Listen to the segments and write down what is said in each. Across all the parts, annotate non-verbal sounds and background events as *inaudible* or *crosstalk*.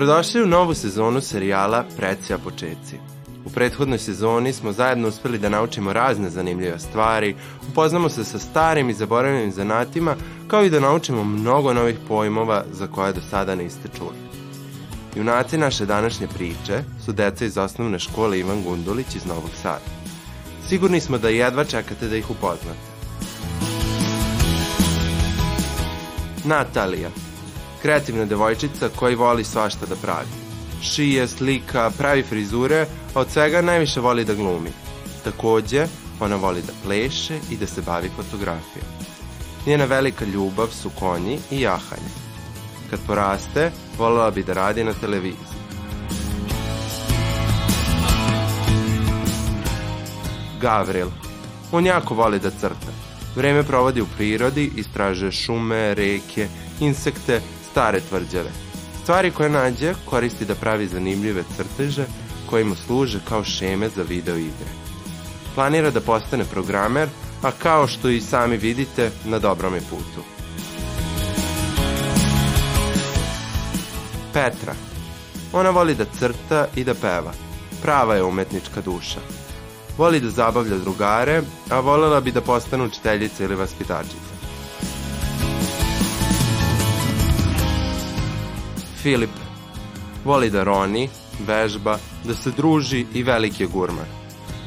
Dobrodošli u novu sezonu serijala Preci a početci. U prethodnoj sezoni smo zajedno uspeli da naučimo razne zanimljive stvari, upoznamo se sa starim i zaboravljenim zanatima, kao i da naučimo mnogo novih pojmova za koje do sada niste čuli. Junaci naše današnje priče su deca iz osnovne škole Ivan Gundulić iz Novog Sada. Sigurni smo da jedva čekate da ih upoznate. Natalija, kreativna devojčica koja voli svašta da pravi. Šije, slika, pravi frizure, a od svega najviše voli da glumi. Takođe, ona voli da pleše i da se bavi fotografijom. Njena velika ljubav su konji i jahanje. Kad poraste, volela bi da radi na televiziji. Gavril. On jako voli da crta. Vreme provodi u prirodi, istražuje šume, reke, insekte, stare tvrđave. Stvari koje nađe koristi da pravi zanimljive crteže kojima služe kao šeme za video igre. Planira da postane programer, a kao što i sami vidite, na dobrom je putu. Petra. Ona voli da crta i da peva. Prava je umetnička duša. Voli da zabavlja drugare, a volela bi da postane učiteljica ili vaspitačica. Filip voli da roni, vežba, da se druži i velike gurman.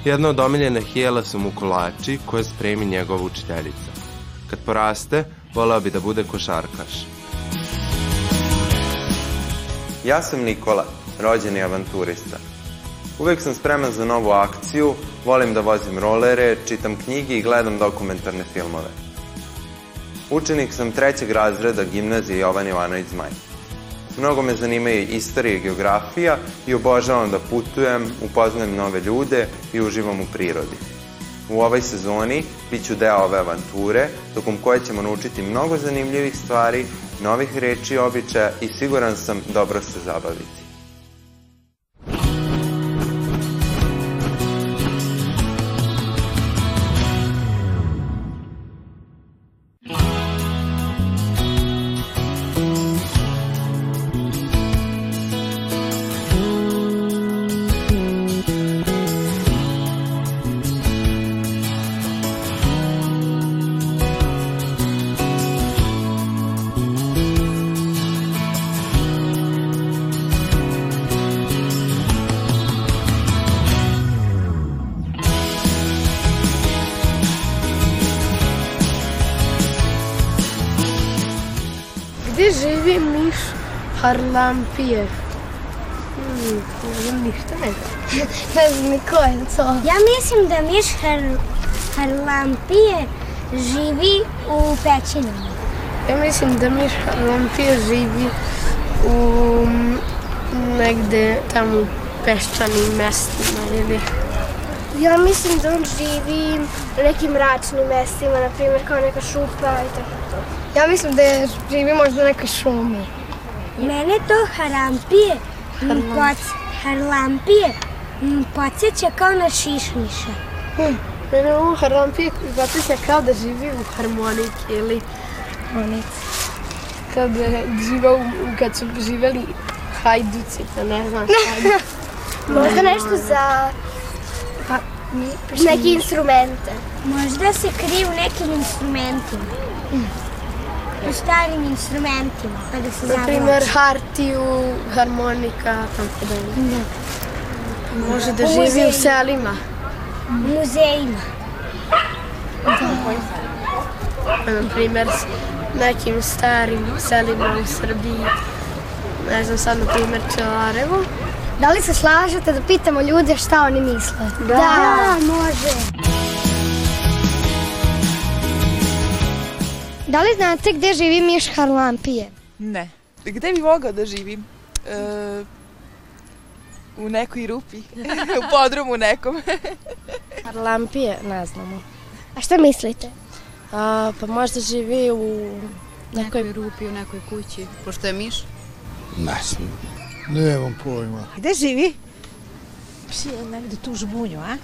Jedna od omiljenih jela su mu kolači koje spremi njegova učiteljica. Kad poraste, voleo bi da bude košarkaš. Ja sam Nikola, rođeni avanturista. Uvek sam spreman za novu akciju, volim da vozim rolere, čitam knjige i gledam dokumentarne filmove. Učenik sam trećeg razreda gimnazije Jovan Jovanović Zmaj. Mnogo me zanimaju istorija i geografija i obožavam da putujem, upoznajem nove ljude i uživam u prirodi. U ovoj sezoni bit ću deo ove avanture, tokom koje ćemo naučiti mnogo zanimljivih stvari, novih reči i običaja i siguran sam dobro se zabaviti. Živi miš Harlampijev. Hmm, ne znam ništa ne Ne znam ni ko je to. Ja mislim da miš Har Harlampije živi u pećinama. Ja mislim da miš Harlampije živi u negde tamo u peščanim mestima ili... Ja mislim da on živi u nekim mračnim mestima, na primjer kao neka šupa i tako. Ja mislim da je živi možda u nekoj šumi. Mene to harampije, poc, harlampije, podsjeća kao na šišniša. Hm, mene ovo harampije podsjeća kao da živi u harmoniki ili harmonici. Kao da žive u, kad su živeli hajduci, da ne znam šta. *laughs* možda nešto za pa, neki instrumente. Možda se u nekim instrumentima. Hm u instrumentima, pa da se zavlači. Naprimer, hartiju, harmonika, tako da je. Da. Može da živi muzejima. u selima. U muzejima. Da. Pa, naprimer, nekim starim selima u Srbiji, ne znam sad, naprimer, Čelarevo. Da li se slažete da pitamo ljude šta oni misle? Da, da može. Da li znate gde živi Miš Harlampije? Ne. Gde bi mogao da živim? E, u nekoj rupi, *laughs* u podrumu nekom. *laughs* Harlampije, ne znamo. A šta mislite? A, pa možda živi u nekoj... nekoj rupi, u nekoj kući, pošto je miš. Ne znam. Nemam pojma. Gde živi? Psije, negde tu u žbunju, a?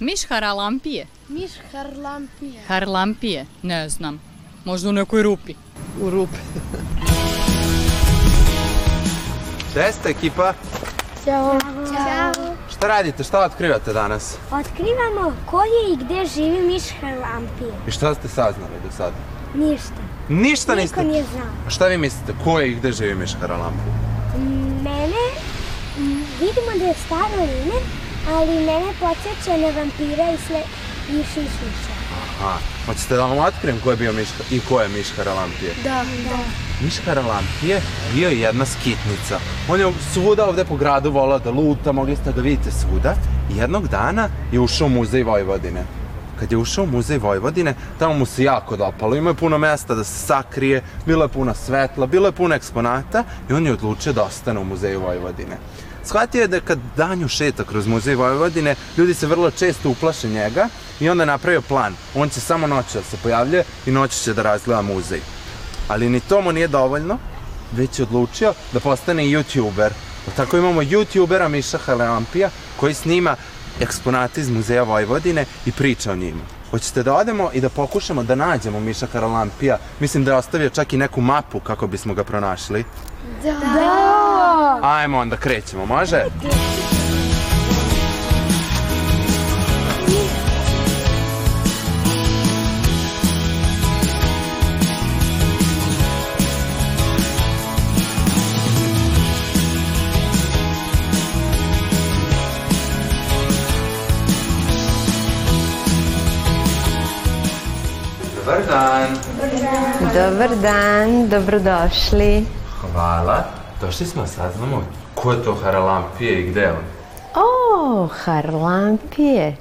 Miš Haralampije. Miš Harlampije. Harlampije, ne znam. Možda u nekoj rupi. U rupi. Česta *laughs* ekipa. Ćao. Ćao. Šta radite, šta otkrivate danas? Otkrivamo ko je i gde živi miš Harlampije. I šta ste saznali do sada? Ništa. Ništa Niko niste? Niko nije znao. A šta vi mislite, ko je i gde živi miš Harlampije? Mene, vidimo da je staro ime, ali mene podsjeća na vampira i sve Miša Isusa. Aha. Hoćete da vam otkrijem ko je bio Miška i ko je Miška Ralampije? Da, da. Miška Ralampije bio je jedna skitnica. On je svuda ovde po gradu volao da luta, mogli ste da vidite svuda. jednog dana je ušao u muzej Vojvodine. Kad je ušao u muzej Vojvodine, tamo mu se jako dopalo. Imao je puno mesta da se sakrije, bilo je puno svetla, bilo je puno eksponata i on je odlučio da ostane u muzeju Vojvodine. Shvatio je da kad danju šeta kroz muzej Vojvodine, ljudi se vrlo često uplaše njega i onda napravio plan. On će samo noću da se pojavlja i noće će da razgleda muzej. Ali ni to mu nije dovoljno, već je odlučio da postane youtuber. Tako imamo youtubera Miša Halampija koji snima eksponate iz muzeja Vojvodine i priča o njima. Hoćete da odemo i da pokušamo da nađemo Miša Karalampija? Mislim da je ostavio čak i neku mapu kako bismo ga pronašli. Da! da. Ajmo onda krećemo, može? Da. Dobar dan, dobrodošli. Hvala. Došli smo, saznamo ko je to Haralampije i gde je on? O, Haralampije.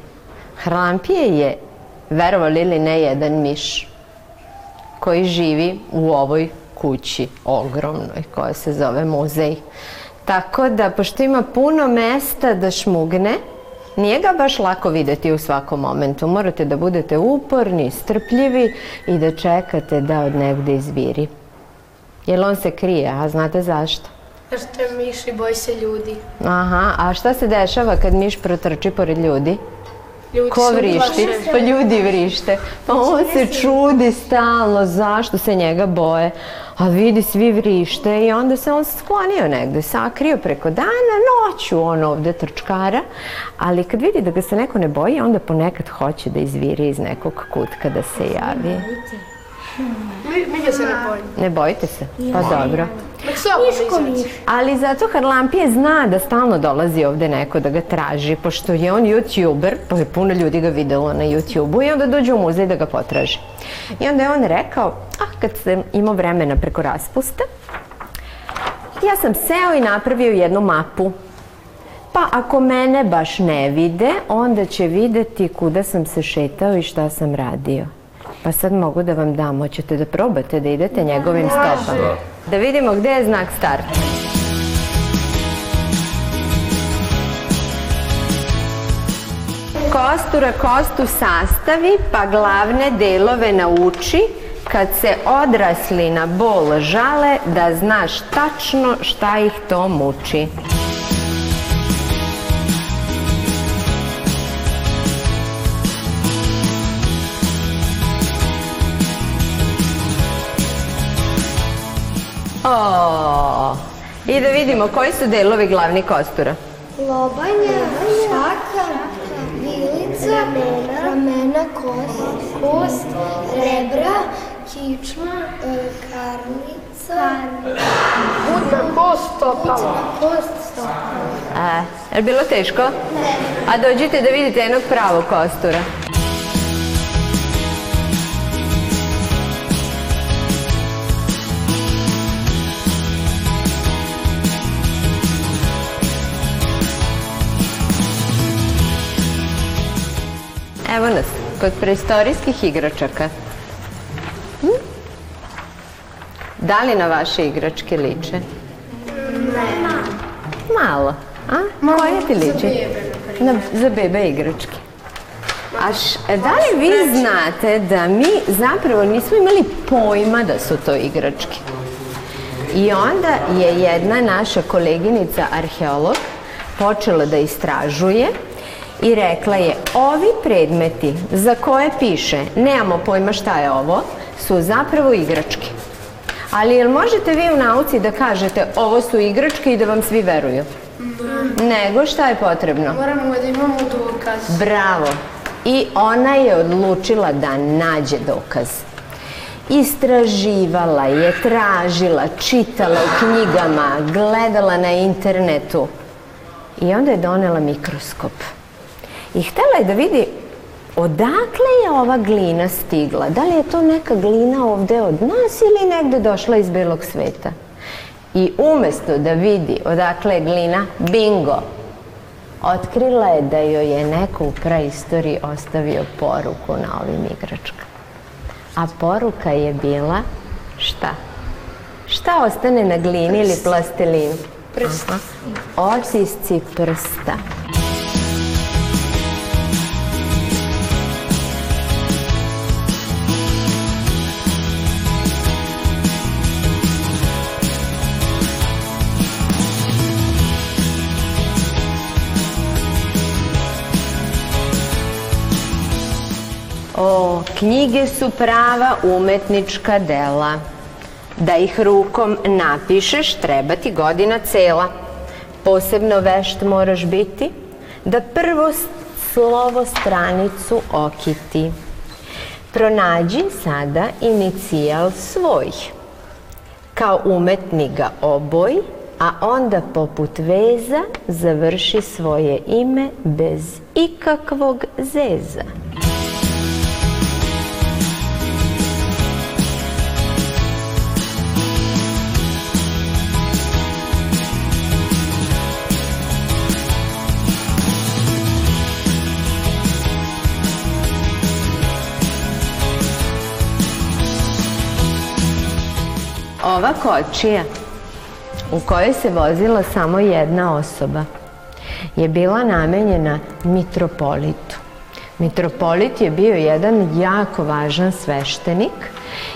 Haralampije je, verovali ili ne, jedan miš koji živi u ovoj kući ogromnoj koja se zove muzej. Tako da, pošto ima puno mesta da šmugne, Nije ga baš lako videti u svakom momentu. Morate da budete uporni, strpljivi i da čekate da od negde izviri. Jer on se krije, a znate zašto? Jer te miš i boj se ljudi. Aha, a šta se dešava kad miš protrči pored ljudi? Ljudi Ko vrišti? Pa ljudi vrište. Pa on se čudi stalno zašto se njega boje. A vidi svi vrište i onda se on sklonio negde, sakrio preko dana, noću on ovde trčkara, ali kad vidi da ga se neko ne boji, onda ponekad hoće da izviri iz nekog kutka da se javi. Mi, mi ga se ne bojimo. Ne bojite se? Pa dobro. Nek se Ali zato Harlampije zna da stalno dolazi ovde neko da ga traži, pošto je on youtuber, pa je puno ljudi ga videlo na youtubeu i onda dođe u muzej da ga potraže. I onda je on rekao, ah, kad sam imao vremena preko raspusta, ja sam seo i napravio jednu mapu Pa ako mene baš ne vide, onda će videti kuda sam se šetao i šta sam radio. Pa sad mogu da vam dam, hoćete da probate da idete njegovim da, stopama. Da. Da vidimo gde je znak start. Kostura kostu sastavi, pa glavne delove nauči, kad se odrasli na bol žale, da znaš tačno šta ih to muči. I da vidimo koji su delovi glavni kostura. Lobanja, šaka, vilica, ramena, kost, kost rebra, kičma, e, karnica, putna kost, stopala. kost, stopala. E, je li bilo teško? Ne. A dođite da vidite jednog pravog kostura. Evo nas, kod preistorijskih igračaka. Hm? Da li na vaše igračke liče? Ne. Malo. A? Koje ti liče? Na, za bebe igračke. A š, e, da li vi znači- znate da mi zapravo nismo imali pojma da su to igračke? I onda je jedna naša koleginica arheolog počela da istražuje i rekla je ovi predmeti za koje piše nemamo pojma šta je ovo su zapravo igračke. Ali jel možete vi u nauci da kažete ovo su igračke i da vam svi veruju? Ne. Da. Nego šta je potrebno? Moramo da imamo dokaz. Bravo. I ona je odlučila da nađe dokaz. Istraživala je, tražila, čitala u knjigama, gledala na internetu. I onda je donela mikroskop i htela je da vidi odakle je ova glina stigla. Da li je to neka glina ovde od nas ili negde došla iz belog sveta? I umesto da vidi odakle je glina, bingo! Otkrila je da joj je neko u praistoriji ostavio poruku na ovim igračkama. A poruka je bila šta? Šta ostane na glini Prst. ili plastelinu? Prst. Aha. Otisci prsta. O, knjige su prava umetnička dela. Da ih rukom napišeš, treba ti godina cela. Posebno vešt moraš biti, da prvo slovo stranicu okiti. Pronađi sada inicijal svoj. Kao umetnik ga oboj, a onda poput veza završi svoje ime bez ikakvog zeza. Ova kočija u kojoj se vozila samo jedna osoba je bila namenjena mitropolitu. Mitropolit je bio jedan jako važan sveštenik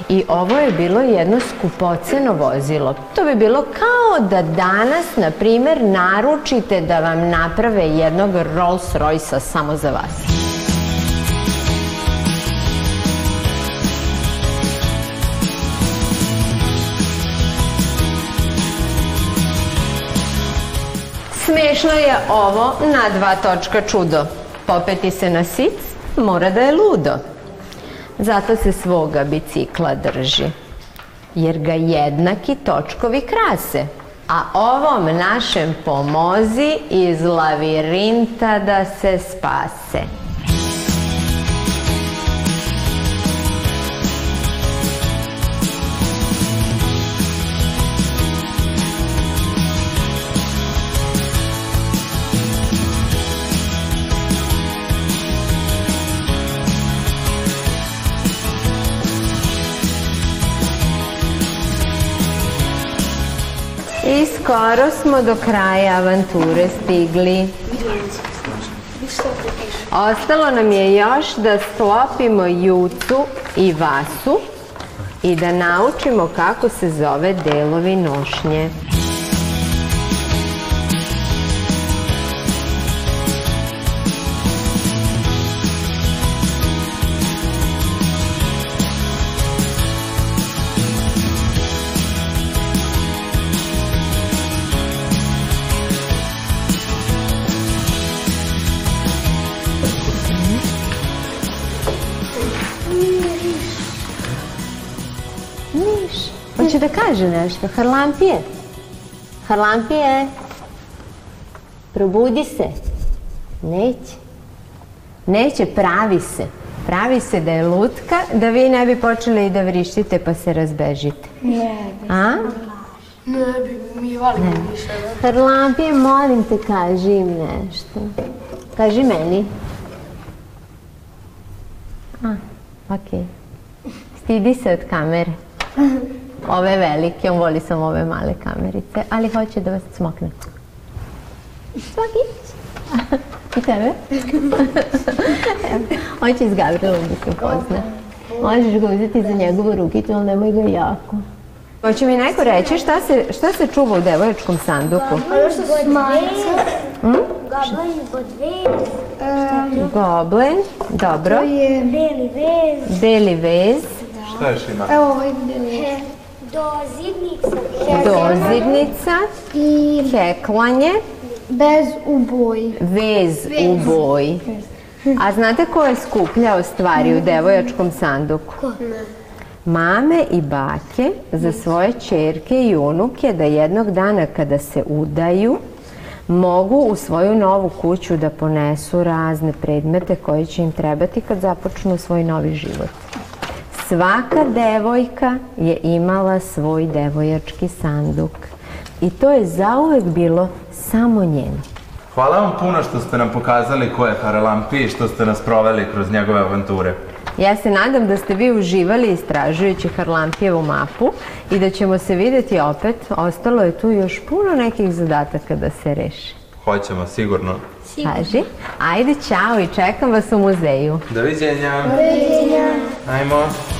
i ovo je bilo jedno skupoceno vozilo. To bi bilo kao da danas, na primer, naručite da vam naprave jednog Rolls Royce-a samo za vas. Smešno je ovo na dva točka čudo. Popeti se na sic, mora da je ludo. Zato se svoga bicikla drži, jer ga jednaki točkovi krase. A ovom našem pomozi iz lavirinta da se spase. I skoro smo do kraja avanture stigli. Ostalo nam je još da sklopimo jutu i vasu i da naučimo kako se zove delovi nošnje. hoće da kaže nešto. Harlampije. Harlampije. Probudi se. Neće. Neće, pravi se. Pravi se da je lutka, da vi ne bi počeli da vrištite pa se razbežite. Ne, A? Ne bi, mi valimo više. Harlampije, molim te, kaži im nešto. Kaži meni. A, okej. Okay. Stidi se od kamere. *laughs* ove velike, on voli samo ove male kamerice, ali hoće da vas smokne. Smokić! I tebe? *laughs* on će s Gabrielom da se upozna. Možeš ga uzeti za njegovu rukicu, ali nemoj ga jako. Hoće mi neko reći šta se, šta se čuva u devojačkom sanduku? Goblin i hm? ehm, Goblin, dobro. To je beli vez. Beli vez. Da. Šta još ima? Evo ovaj beli vez. Dozirnica. Dozirnica. I... Heklanje. Bez u boj. Vez, Vez. u boj. A znate ko je skupljao stvari u devojačkom sanduku? Ko? Mame i bake za svoje čerke i unuke da jednog dana kada se udaju mogu u svoju novu kuću da ponesu razne predmete koje će im trebati kad započnu svoj novi život. Svaka devojka je imala svoj devojački sanduk. I to je zauvek bilo samo njeno. Hvala vam puno što ste nam pokazali ko je Haralampi i što ste nas proveli kroz njegove avanture. Ja se nadam da ste vi uživali istražujući Harlampijevu mapu i da ćemo se videti opet. Ostalo je tu još puno nekih zadataka da se reši. Hoćemo, sigurno. Sigurno. Kaži. Ajde, čao i čekam vas u muzeju. Doviđenja. Doviđenja. Ajmo.